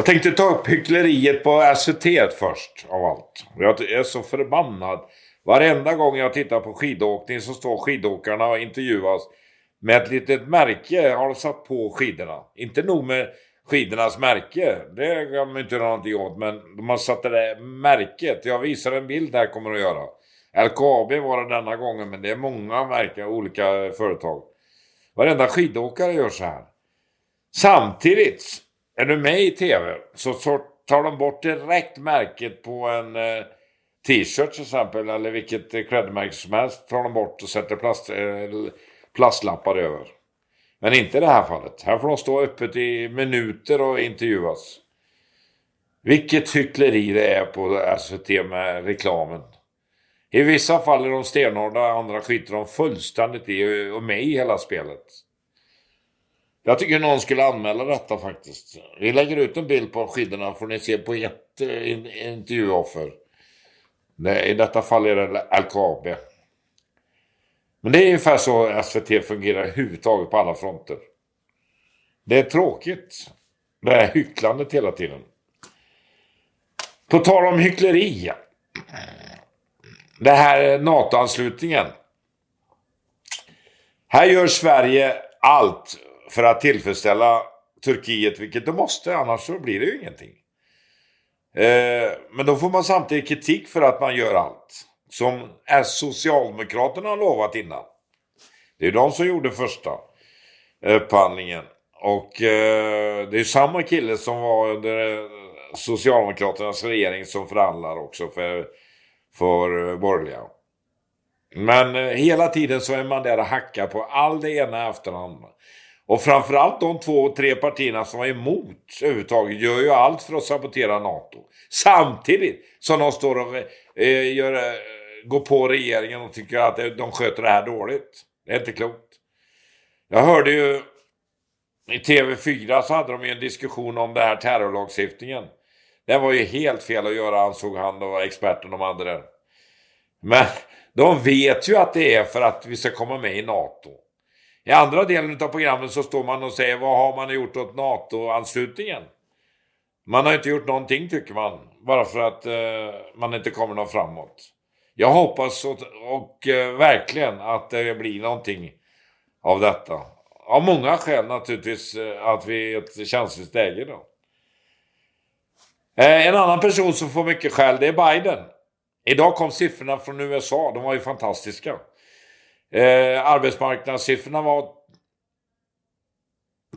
Jag tänkte ta upp hyckleriet på SVT först av allt. Jag är så förbannad. Varenda gång jag tittar på skidåkning så står skidåkarna och intervjuas med ett litet märke har de satt på skidorna. Inte nog med skidornas märke, det kan man inte göra någonting åt, men de har satt det där märket. Jag visar en bild här kommer att göra. LKAB var det denna gången, men det är många märken, olika företag. Varenda skidåkare gör så här. Samtidigt, är du med i tv så tar de bort direkt märket på en eh, t-shirt till exempel eller vilket eh, klädmärke som helst tar de bort och sätter plast, eh, plastlappar över. Men inte i det här fallet. Här får de stå öppet i minuter och intervjuas. Vilket hyckleri det är på alltså, SVT med reklamen. I vissa fall är de stenhårda, andra skiter de fullständigt i och med i hela spelet. Jag tycker någon skulle anmäla detta faktiskt. Vi lägger ut en bild på skidorna får ni se på ett eh, intervjuoffer. I detta fall är det LKAB. Men det är ungefär så SVT fungerar överhuvudtaget på alla fronter. Det är tråkigt. Det här hycklandet hela tiden. På tal om hyckleri. Det här NATO-anslutningen. Här gör Sverige allt för att tillfredsställa Turkiet, vilket de måste, annars så blir det ju ingenting. Eh, men då får man samtidigt kritik för att man gör allt. Som Socialdemokraterna har lovat innan. Det är de som gjorde första upphandlingen. Och eh, det är samma kille som var under eh, Socialdemokraternas regering som förhandlar också för, för borgerliga. Men eh, hela tiden så är man där och hackar på all det ena efter andra. Och framförallt de två, tre partierna som var emot överhuvudtaget gör ju allt för att sabotera NATO. Samtidigt som de står och eh, gör, eh, går på regeringen och tycker att de sköter det här dåligt. Det är inte klokt. Jag hörde ju i TV4 så hade de ju en diskussion om den här terrorlagstiftningen. Det var ju helt fel att göra ansåg han och experten de hade där. Men de vet ju att det är för att vi ska komma med i NATO. I andra delen av programmet så står man och säger vad har man gjort åt NATO-anslutningen? Man har inte gjort någonting tycker man. Bara för att eh, man inte kommer någon framåt. Jag hoppas och, och eh, verkligen att det blir någonting av detta. Av många skäl naturligtvis eh, att vi är ett känsligt läge då. Eh, en annan person som får mycket skäl det är Biden. Idag kom siffrorna från USA, de var ju fantastiska. Eh, arbetsmarknadssiffrorna var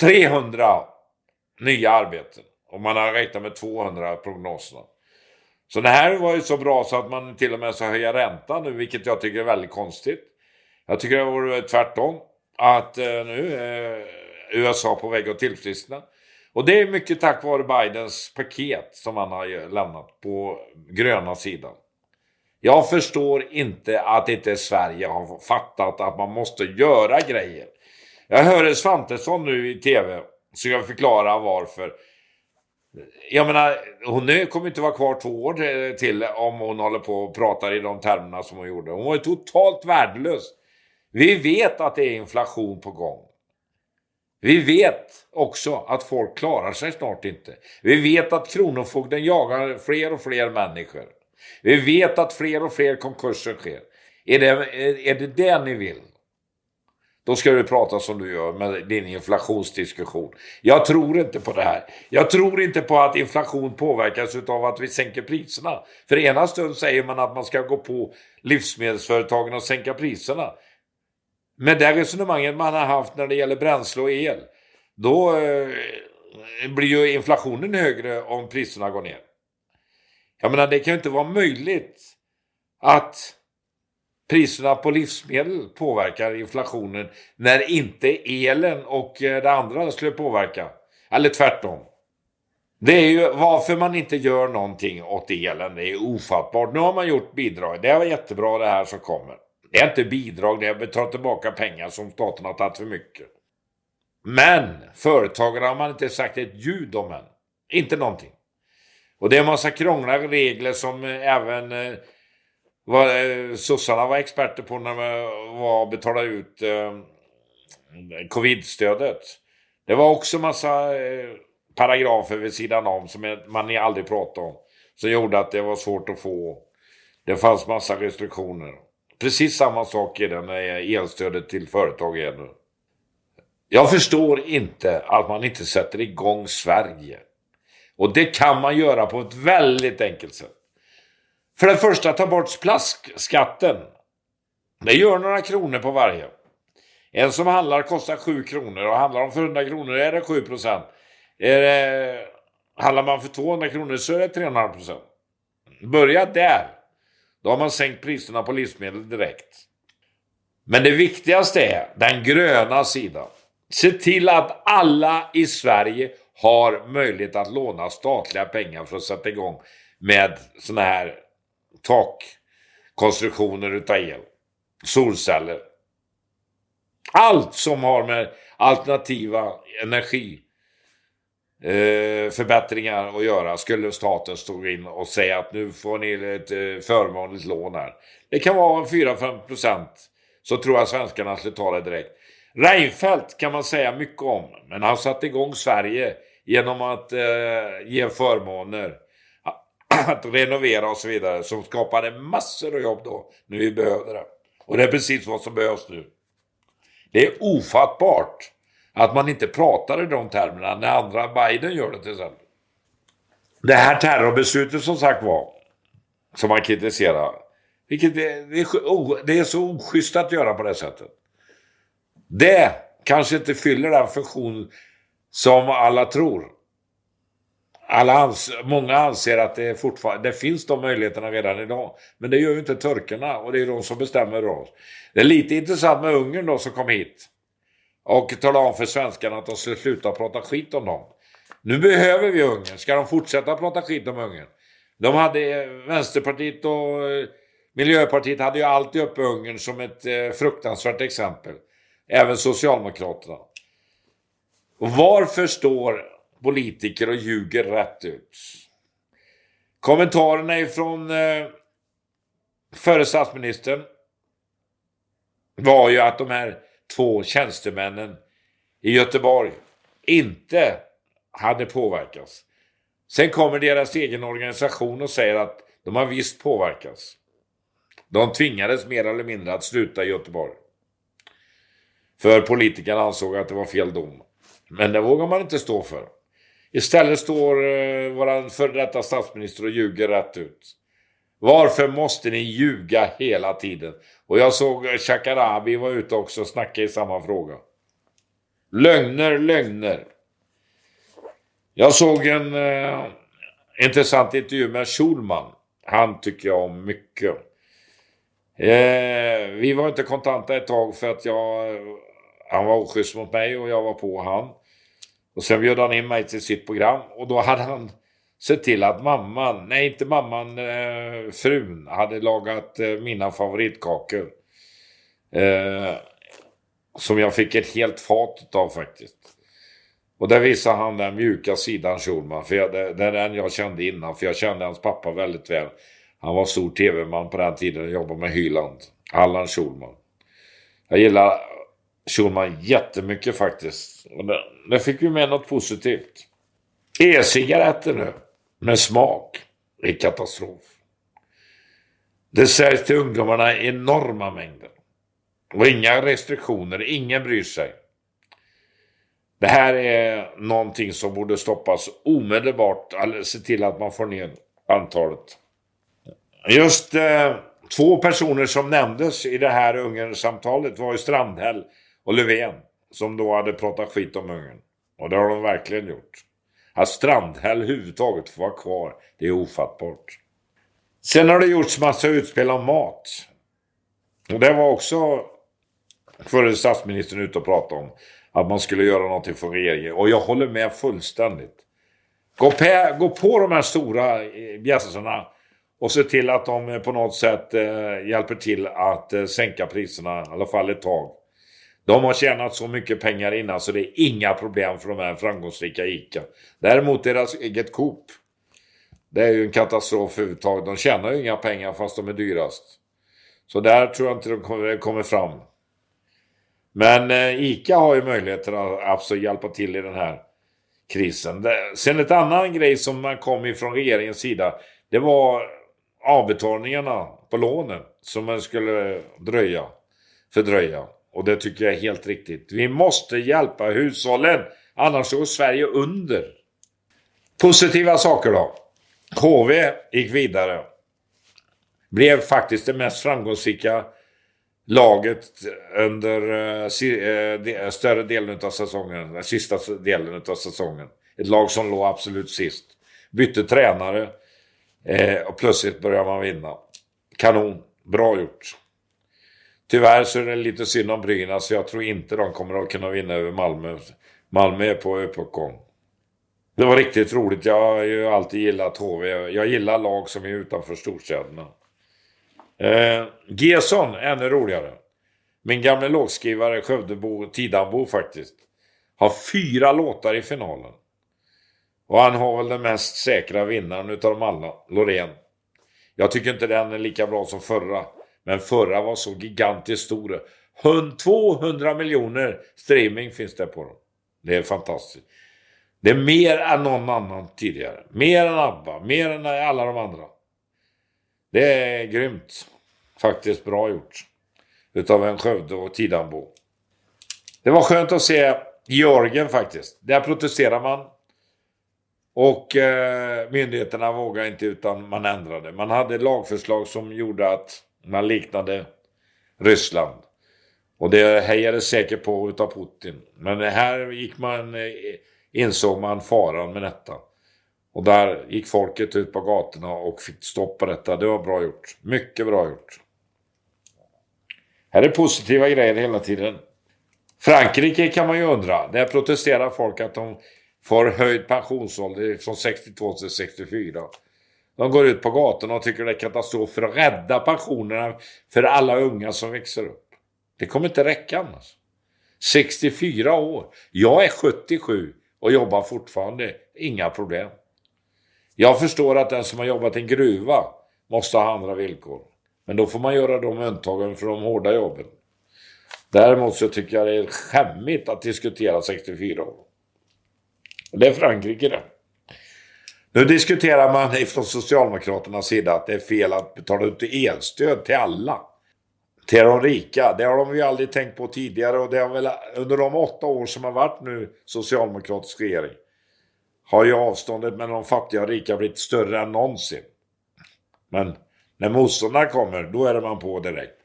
300 nya arbeten. Och man har räknat med 200 prognoserna. Så det här var ju så bra så att man till och med ska höja räntan nu, vilket jag tycker är väldigt konstigt. Jag tycker det vore tvärtom. Att eh, nu är USA på väg att tillfriskna. Och det är mycket tack vare Bidens paket som han har lämnat på gröna sidan. Jag förstår inte att inte Sverige har fattat att man måste göra grejer. Jag hörde Svantesson nu i tv, så jag förklara varför. Jag menar, hon kommer inte vara kvar två år till om hon håller på och pratar i de termerna som hon gjorde. Hon var ju totalt värdelös. Vi vet att det är inflation på gång. Vi vet också att folk klarar sig snart inte. Vi vet att Kronofogden jagar fler och fler människor. Vi vet att fler och fler konkurser sker. Är det, är det det ni vill? Då ska du prata som du gör med din inflationsdiskussion. Jag tror inte på det här. Jag tror inte på att inflation påverkas av att vi sänker priserna. För ena stund säger man att man ska gå på livsmedelsföretagen och sänka priserna. Med det resonemanget man har haft när det gäller bränsle och el, då eh, blir ju inflationen högre om priserna går ner. Jag menar, det kan ju inte vara möjligt att priserna på livsmedel påverkar inflationen när inte elen och eh, det andra skulle påverka. Eller tvärtom. Det är ju varför man inte gör någonting åt elen. Det är ofattbart. Nu har man gjort bidrag. Det var jättebra det här som kommer. Det är inte bidrag, det är att ta tillbaka pengar som staten har tagit för mycket. Men företagarna har man inte sagt ett ljud om än. Inte någonting. Och det är en massa krångliga regler som eh, även eh, var, eh, sossarna var experter på när de var betala ut eh, covidstödet. Det var också massa eh, paragrafer vid sidan om som man aldrig pratade om. Som gjorde att det var svårt att få. Det fanns massa restriktioner. Precis samma sak är det när elstödet till företag är nu. Jag förstår inte att man inte sätter igång Sverige. Och det kan man göra på ett väldigt enkelt sätt. För det första, ta bort plastskatten. Det gör några kronor på varje. En som handlar kostar 7 kronor och handlar om för 100 kronor är det 7 procent. Handlar man för 200 kronor så är det 3,5 procent. Börja där. Då har man sänkt priserna på livsmedel direkt. Men det viktigaste är den gröna sidan. Se till att alla i Sverige har möjlighet att låna statliga pengar för att sätta igång med sådana här takkonstruktioner utav el. Solceller. Allt som har med alternativa energi eh, förbättringar att göra skulle staten stå in och säga att nu får ni ett eh, förmånligt lån här. Det kan vara 4-5 procent så tror jag svenskarna skulle ta det direkt. Reinfeldt kan man säga mycket om, men han satte igång Sverige genom att eh, ge förmåner, att renovera och så vidare, som skapade massor av jobb då, när vi behövde det. Och det är precis vad som behövs nu. Det är ofattbart att man inte pratar i de termerna när andra Biden gör det till exempel. Det här terrorbeslutet som sagt var, som man kritiserar, vilket det, det, är, det är så oschysst att göra på det sättet. Det kanske inte fyller den funktion som alla tror. Alla ans många anser att det, fortfarande, det finns de möjligheterna redan idag. Men det gör ju inte turkarna och det är de som bestämmer oss. Det är lite intressant med Ungern då som kom hit. Och talade om för svenskarna att de skulle sluta prata skit om dem. Nu behöver vi Ungern. Ska de fortsätta prata skit om Ungern? De hade Vänsterpartiet och eh, Miljöpartiet hade ju alltid uppe Ungern som ett eh, fruktansvärt exempel. Även Socialdemokraterna. Varför står politiker och ljuger rätt ut? Kommentarerna ifrån eh, före statsministern var ju att de här två tjänstemännen i Göteborg inte hade påverkats. Sen kommer deras egen organisation och säger att de har visst påverkats. De tvingades mer eller mindre att sluta i Göteborg. För politikerna ansåg att det var fel dom. Men det vågar man inte stå för. Istället står eh, vår före detta statsminister och ljuger rätt ut. Varför måste ni ljuga hela tiden? Och jag såg eh, Shakarabi var ute också och snackade i samma fråga. Lögner, lögner. Jag såg en eh, intressant intervju med Schulman. Han tycker jag om mycket. Eh, vi var inte kontanta ett tag för att jag, eh, han var oschysst mot mig och jag var på han. Och sen bjöd han in mig till sitt program och då hade han sett till att mamman, nej inte mamman, eh, frun hade lagat eh, mina favoritkakor. Eh, som jag fick ett helt fat av faktiskt. Och där visade han den mjuka sidan Schulman, för jag, det, det är den jag kände innan, för jag kände hans pappa väldigt väl. Han var stor tv-man på den tiden och jobbade med Hyland, Allan Schulman. Jag gillar Schulman jättemycket faktiskt. Och det, det fick ju med något positivt. E-cigaretter nu med smak är katastrof. Det säljs till ungdomarna i enorma mängder. Och inga restriktioner, ingen bryr sig. Det här är någonting som borde stoppas omedelbart, eller se till att man får ner antalet. Just eh, två personer som nämndes i det här Ungern-samtalet var ju Strandhäll och Löfven, som då hade pratat skit om Ungern. Och det har de verkligen gjort. Att Strandhäll överhuvudtaget får vara kvar, det är ofattbart. Sen har det gjorts massa utspel om mat. Och det var också förre statsministern ute och pratade om. Att man skulle göra någonting för regeringen. Och jag håller med fullständigt. Gå på, gå på de här stora eh, bjässarna och se till att de eh, på något sätt eh, hjälper till att eh, sänka priserna, i alla fall ett tag. De har tjänat så mycket pengar innan så det är inga problem för de här framgångsrika ICA. Däremot deras eget Coop. Det är ju en katastrof överhuvudtaget. De tjänar ju inga pengar fast de är dyrast. Så där tror jag inte de kommer, fram. Men eh, ICA har ju möjligheter att absolut hjälpa till i den här krisen. Sen ett annan grej som man kom ifrån regeringens sida, det var avbetalningarna på lånen som man skulle dröja, fördröja. Och det tycker jag är helt riktigt. Vi måste hjälpa hushållen, annars går Sverige under. Positiva saker då. HV gick vidare. Blev faktiskt det mest framgångsrika laget under eh, eh, eh, större delen av säsongen, den sista delen av säsongen. Ett lag som låg absolut sist. Bytte tränare och plötsligt börjar man vinna. Kanon, bra gjort. Tyvärr så är det lite synd om Brynäs, för jag tror inte de kommer att kunna vinna över Malmö. Malmö är på uppgång. Det var riktigt roligt. Jag har ju alltid gillat HV. Jag gillar lag som är utanför storstäderna. Eh, Gesson, ännu roligare. Min gamla låtskrivare, Skövdebo, Tidanbo faktiskt. Har fyra låtar i finalen. Och han har väl den mest säkra vinnaren utav dem alla, Loreen. Jag tycker inte den är lika bra som förra. Men förra var så gigantiskt stor. 200 miljoner streaming finns det på dem. Det är fantastiskt. Det är mer än någon annan tidigare. Mer än ABBA, mer än alla de andra. Det är grymt. Faktiskt bra gjort. Utav en Skövde och Tidanbo. Det var skönt att se Georgien faktiskt. Där protesterar man. Och eh, myndigheterna vågade inte utan man ändrade. Man hade lagförslag som gjorde att man liknade Ryssland. Och det hejade säkert på utav Putin. Men här gick man, eh, insåg man faran med detta. Och där gick folket ut på gatorna och fick stopp på detta. Det var bra gjort. Mycket bra gjort. Här är positiva grejer hela tiden. Frankrike kan man ju undra. Där protesterar folk att de får höjd pensionsålder från 62 till 64. De går ut på gatorna och tycker det är katastrof för att rädda pensionerna för alla unga som växer upp. Det kommer inte räcka annars. 64 år. Jag är 77 och jobbar fortfarande. Inga problem. Jag förstår att den som har jobbat i en gruva måste ha andra villkor. Men då får man göra de undantagen för de hårda jobben. Däremot så tycker jag det är skämmigt att diskutera 64 år. Det är Frankrike det. Nu diskuterar man från Socialdemokraternas sida att det är fel att betala ut elstöd till alla. Till de rika. Det har de ju aldrig tänkt på tidigare och det har väl under de åtta år som har varit nu socialdemokratisk regering har ju avståndet mellan de fattiga och rika blivit större än någonsin. Men när motståndarna kommer, då är det man på direkt.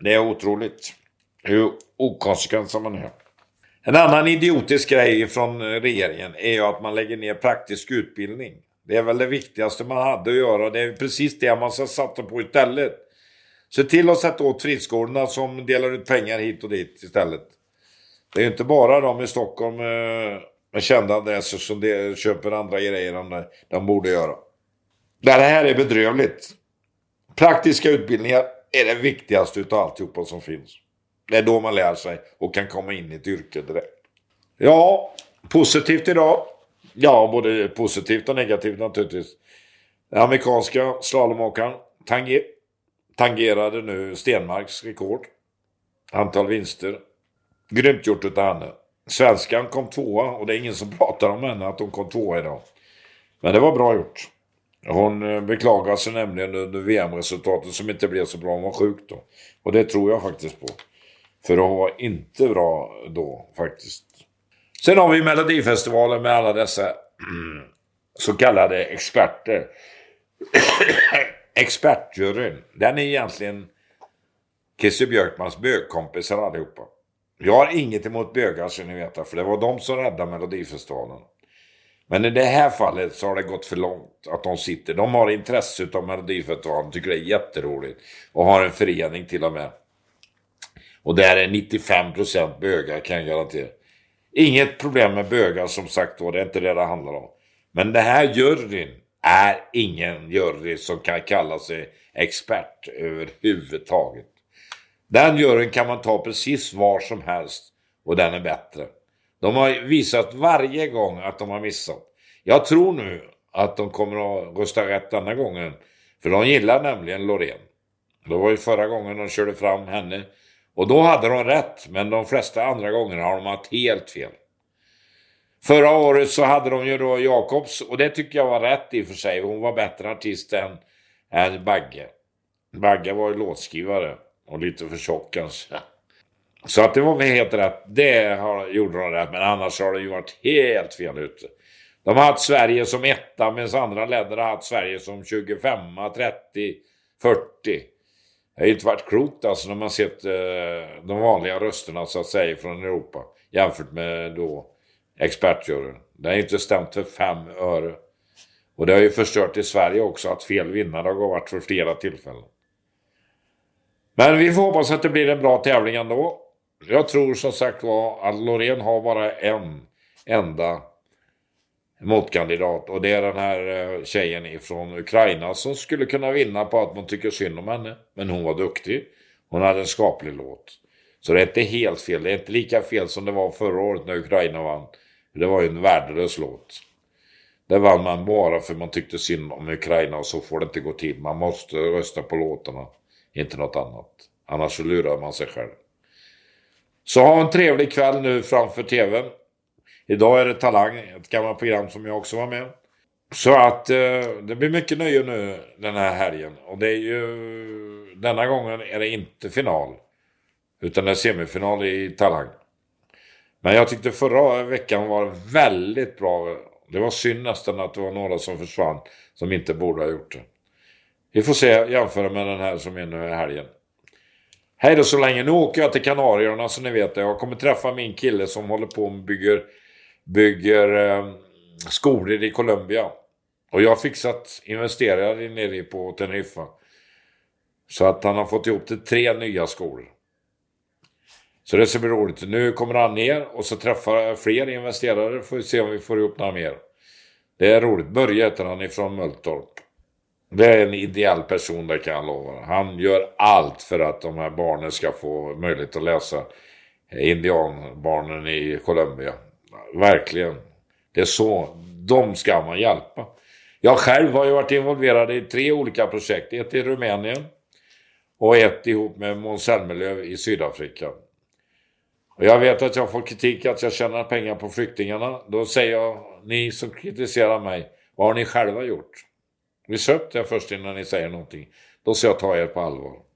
det är otroligt hur okonsekvent som man är. En annan idiotisk grej från eh, regeringen är ju att man lägger ner praktisk utbildning. Det är väl det viktigaste man hade att göra. Det är precis det man ska satsa på istället. Se till att sätta åt friskolorna som delar ut pengar hit och dit istället. Det är ju inte bara de i Stockholm eh, med kända adresser som de köper andra grejer än de borde göra. Det här är bedrövligt. Praktiska utbildningar är det viktigaste utav alltihopa som finns. Det är då man lär sig och kan komma in i ett yrke direkt. Ja, positivt idag. Ja, både positivt och negativt naturligtvis. Den amerikanska slalomåkaren tanger, tangerade nu Stenmarks rekord. Antal vinster. Grymt gjort utav henne. Svenskan kom tvåa och det är ingen som pratar om henne att hon kom tvåa idag. Men det var bra gjort. Hon eh, beklagar sig nämligen under VM-resultatet som inte blev så bra. Hon var sjuk då. Och det tror jag faktiskt på. För hon var inte bra då faktiskt. Sen har vi Melodifestivalen med alla dessa mm, så kallade experter. Expertjuryn. Den är egentligen Christer Björkmans bögkompisar allihopa. Jag har inget emot bögar så ni vet för det var de som räddade Melodifestivalen. Men i det här fallet så har det gått för långt att de sitter. De har intresse av Melodifestivalen, tycker det är jätteroligt. Och har en förening till och med. Och där är 95% bögar kan jag garantera. Inget problem med bögar som sagt då, det är inte det det handlar om. Men det här juryn är ingen jury som kan kalla sig expert överhuvudtaget. Den juryn kan man ta precis var som helst och den är bättre. De har visat varje gång att de har missat. Jag tror nu att de kommer att rösta rätt denna gången. För de gillar nämligen Loreen. Det var ju förra gången de körde fram henne. Och då hade de rätt, men de flesta andra gångerna har de haft helt fel. Förra året så hade de ju då Jakobs och det tycker jag var rätt i och för sig. Hon var bättre artist än, än Bagge. Bagge var ju låtskrivare och lite för tjock kanske. Så att det var väl helt rätt. Det har, gjorde de rätt, men annars har det ju varit helt fel ute. De har haft Sverige som etta medan andra länder har haft Sverige som 25, 30, 40. Det har ju inte varit klokt alltså när man sett eh, de vanliga rösterna så att säga från Europa jämfört med då expertjuryn. Det har inte stämt för fem öre. Och det har ju förstört i Sverige också att fel vinnare har varit för flera tillfällen. Men vi får hoppas att det blir en bra tävling ändå. Jag tror som sagt var att Loreen har bara en enda motkandidat och det är den här eh, tjejen ifrån Ukraina som skulle kunna vinna på att man tycker synd om henne. Men hon var duktig. Hon hade en skaplig låt. Så det är inte helt fel. Det är inte lika fel som det var förra året när Ukraina vann. Det var ju en värdelös låt. Det vann man bara för man tyckte synd om Ukraina och så får det inte gå till. Man måste rösta på låtarna, inte något annat. Annars så lurar man sig själv. Så ha en trevlig kväll nu framför TVn. Idag är det Talang, ett gammalt program som jag också var med Så att eh, det blir mycket nöje nu den här helgen. Och det är ju... Denna gången är det inte final. Utan det är semifinal i Talang. Men jag tyckte förra veckan var väldigt bra. Det var synd nästan att det var några som försvann som inte borde ha gjort det. Vi får se, jämföra med den här som är nu i helgen. Hej då så länge. Nu åker jag till Kanarierna så ni vet det. Jag kommer träffa min kille som håller på och bygger, bygger eh, skolor i Colombia. Och jag har fixat investerare nere på Teneriffa. Så att han har fått ihop till tre nya skolor. Så det ska bli roligt. Nu kommer han ner och så träffar jag fler investerare. Får vi se om vi får ihop några mer. Det är roligt. Börje heter han ifrån Mölltorp. Det är en ideell person, det kan jag lova. Han gör allt för att de här barnen ska få möjlighet att läsa indianbarnen i Colombia. Verkligen. Det är så. De ska man hjälpa. Jag själv har ju varit involverad i tre olika projekt. Ett i Rumänien och ett ihop med Måns Zelmerlöw i Sydafrika. Och jag vet att jag får kritik att jag tjänar pengar på flyktingarna. Då säger jag, ni som kritiserar mig, vad har ni själva gjort? Vi söp det först innan ni säger någonting. Då ska jag ta er på allvar.